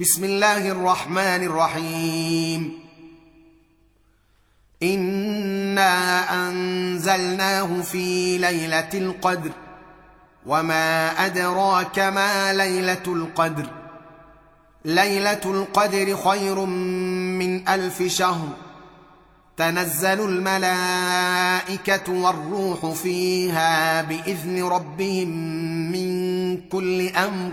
بسم الله الرحمن الرحيم. إنا أنزلناه في ليلة القدر وما أدراك ما ليلة القدر. ليلة القدر خير من ألف شهر. تنزل الملائكة والروح فيها بإذن ربهم من كل أمر.